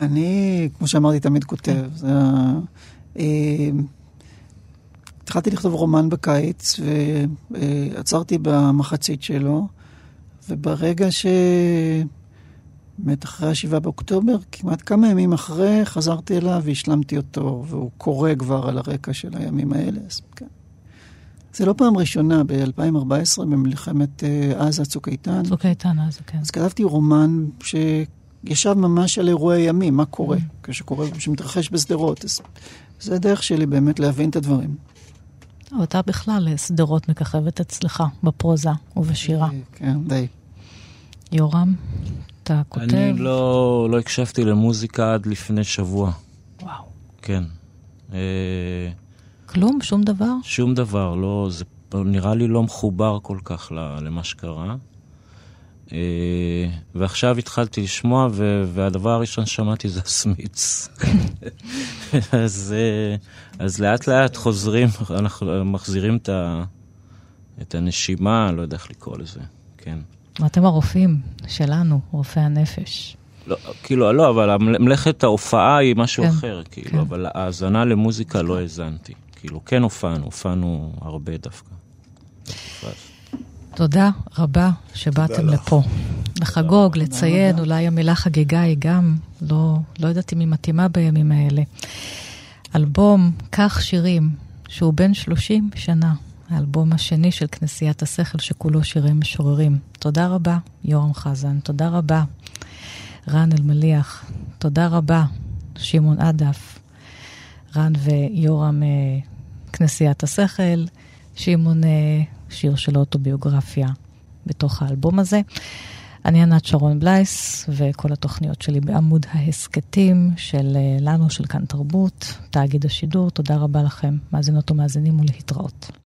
אני, כמו שאמרתי, תמיד כותב. זה. אה, התחלתי לכתוב רומן בקיץ, ועצרתי במחצית שלו, וברגע ש... באמת אחרי השבעה באוקטובר, כמעט כמה ימים אחרי, חזרתי אליו והשלמתי אותו, והוא קורא כבר על הרקע של הימים האלה, אז כן. זה לא פעם ראשונה, ב-2014, במלחמת אה, עזה, צוק איתן. צוק איתן אז, כן. אז כתבתי רומן שישב ממש על אירועי ימים, מה קורה, כשקורה, כשמתרחש בשדרות. אז זה הדרך שלי באמת להבין את הדברים. אבל אתה בכלל שדרות מככבת אצלך, בפרוזה ובשירה. כן, די. יורם, אתה כותב? אני לא, לא הקשבתי למוזיקה עד לפני שבוע. וואו. כן. אה, כלום? שום דבר? שום דבר, לא, זה נראה לי לא מחובר כל כך למה שקרה. אה, ועכשיו התחלתי לשמוע, ו- והדבר הראשון ששמעתי זה הסמיץ. אז, אה, אז לאט לאט חוזרים, אנחנו מחזירים את, ה- את הנשימה, לא יודע איך לקרוא לזה, כן. ואתם הרופאים שלנו, רופאי הנפש. לא, כאילו, לא, אבל מלאכת ההופעה היא משהו כן, אחר, כאילו, כן. אבל האזנה למוזיקה לא האזנתי. כאילו, כן הופענו, הופענו הרבה דווקא. תודה רבה שבאתם תודה לך. לפה. לחגוג, לציין, אולי המילה חגיגה היא גם, לא, לא יודעת אם היא מתאימה בימים האלה. אלבום "כך שירים", שהוא בן 30 שנה, האלבום השני של כנסיית השכל, שכולו שירי משוררים. תודה רבה, יורם חזן. תודה רבה, רן אלמליח. תודה רבה, שמעון עדף. רן ויורם אה, כנסיית השכל. שמעון אה, שיר של אוטוביוגרפיה בתוך האלבום הזה. אני ענת שרון בלייס, וכל התוכניות שלי בעמוד ההסכתים של אה, לנו, של כאן תרבות, תאגיד השידור. תודה רבה לכם, מאזינות ומאזינים, ולהתראות.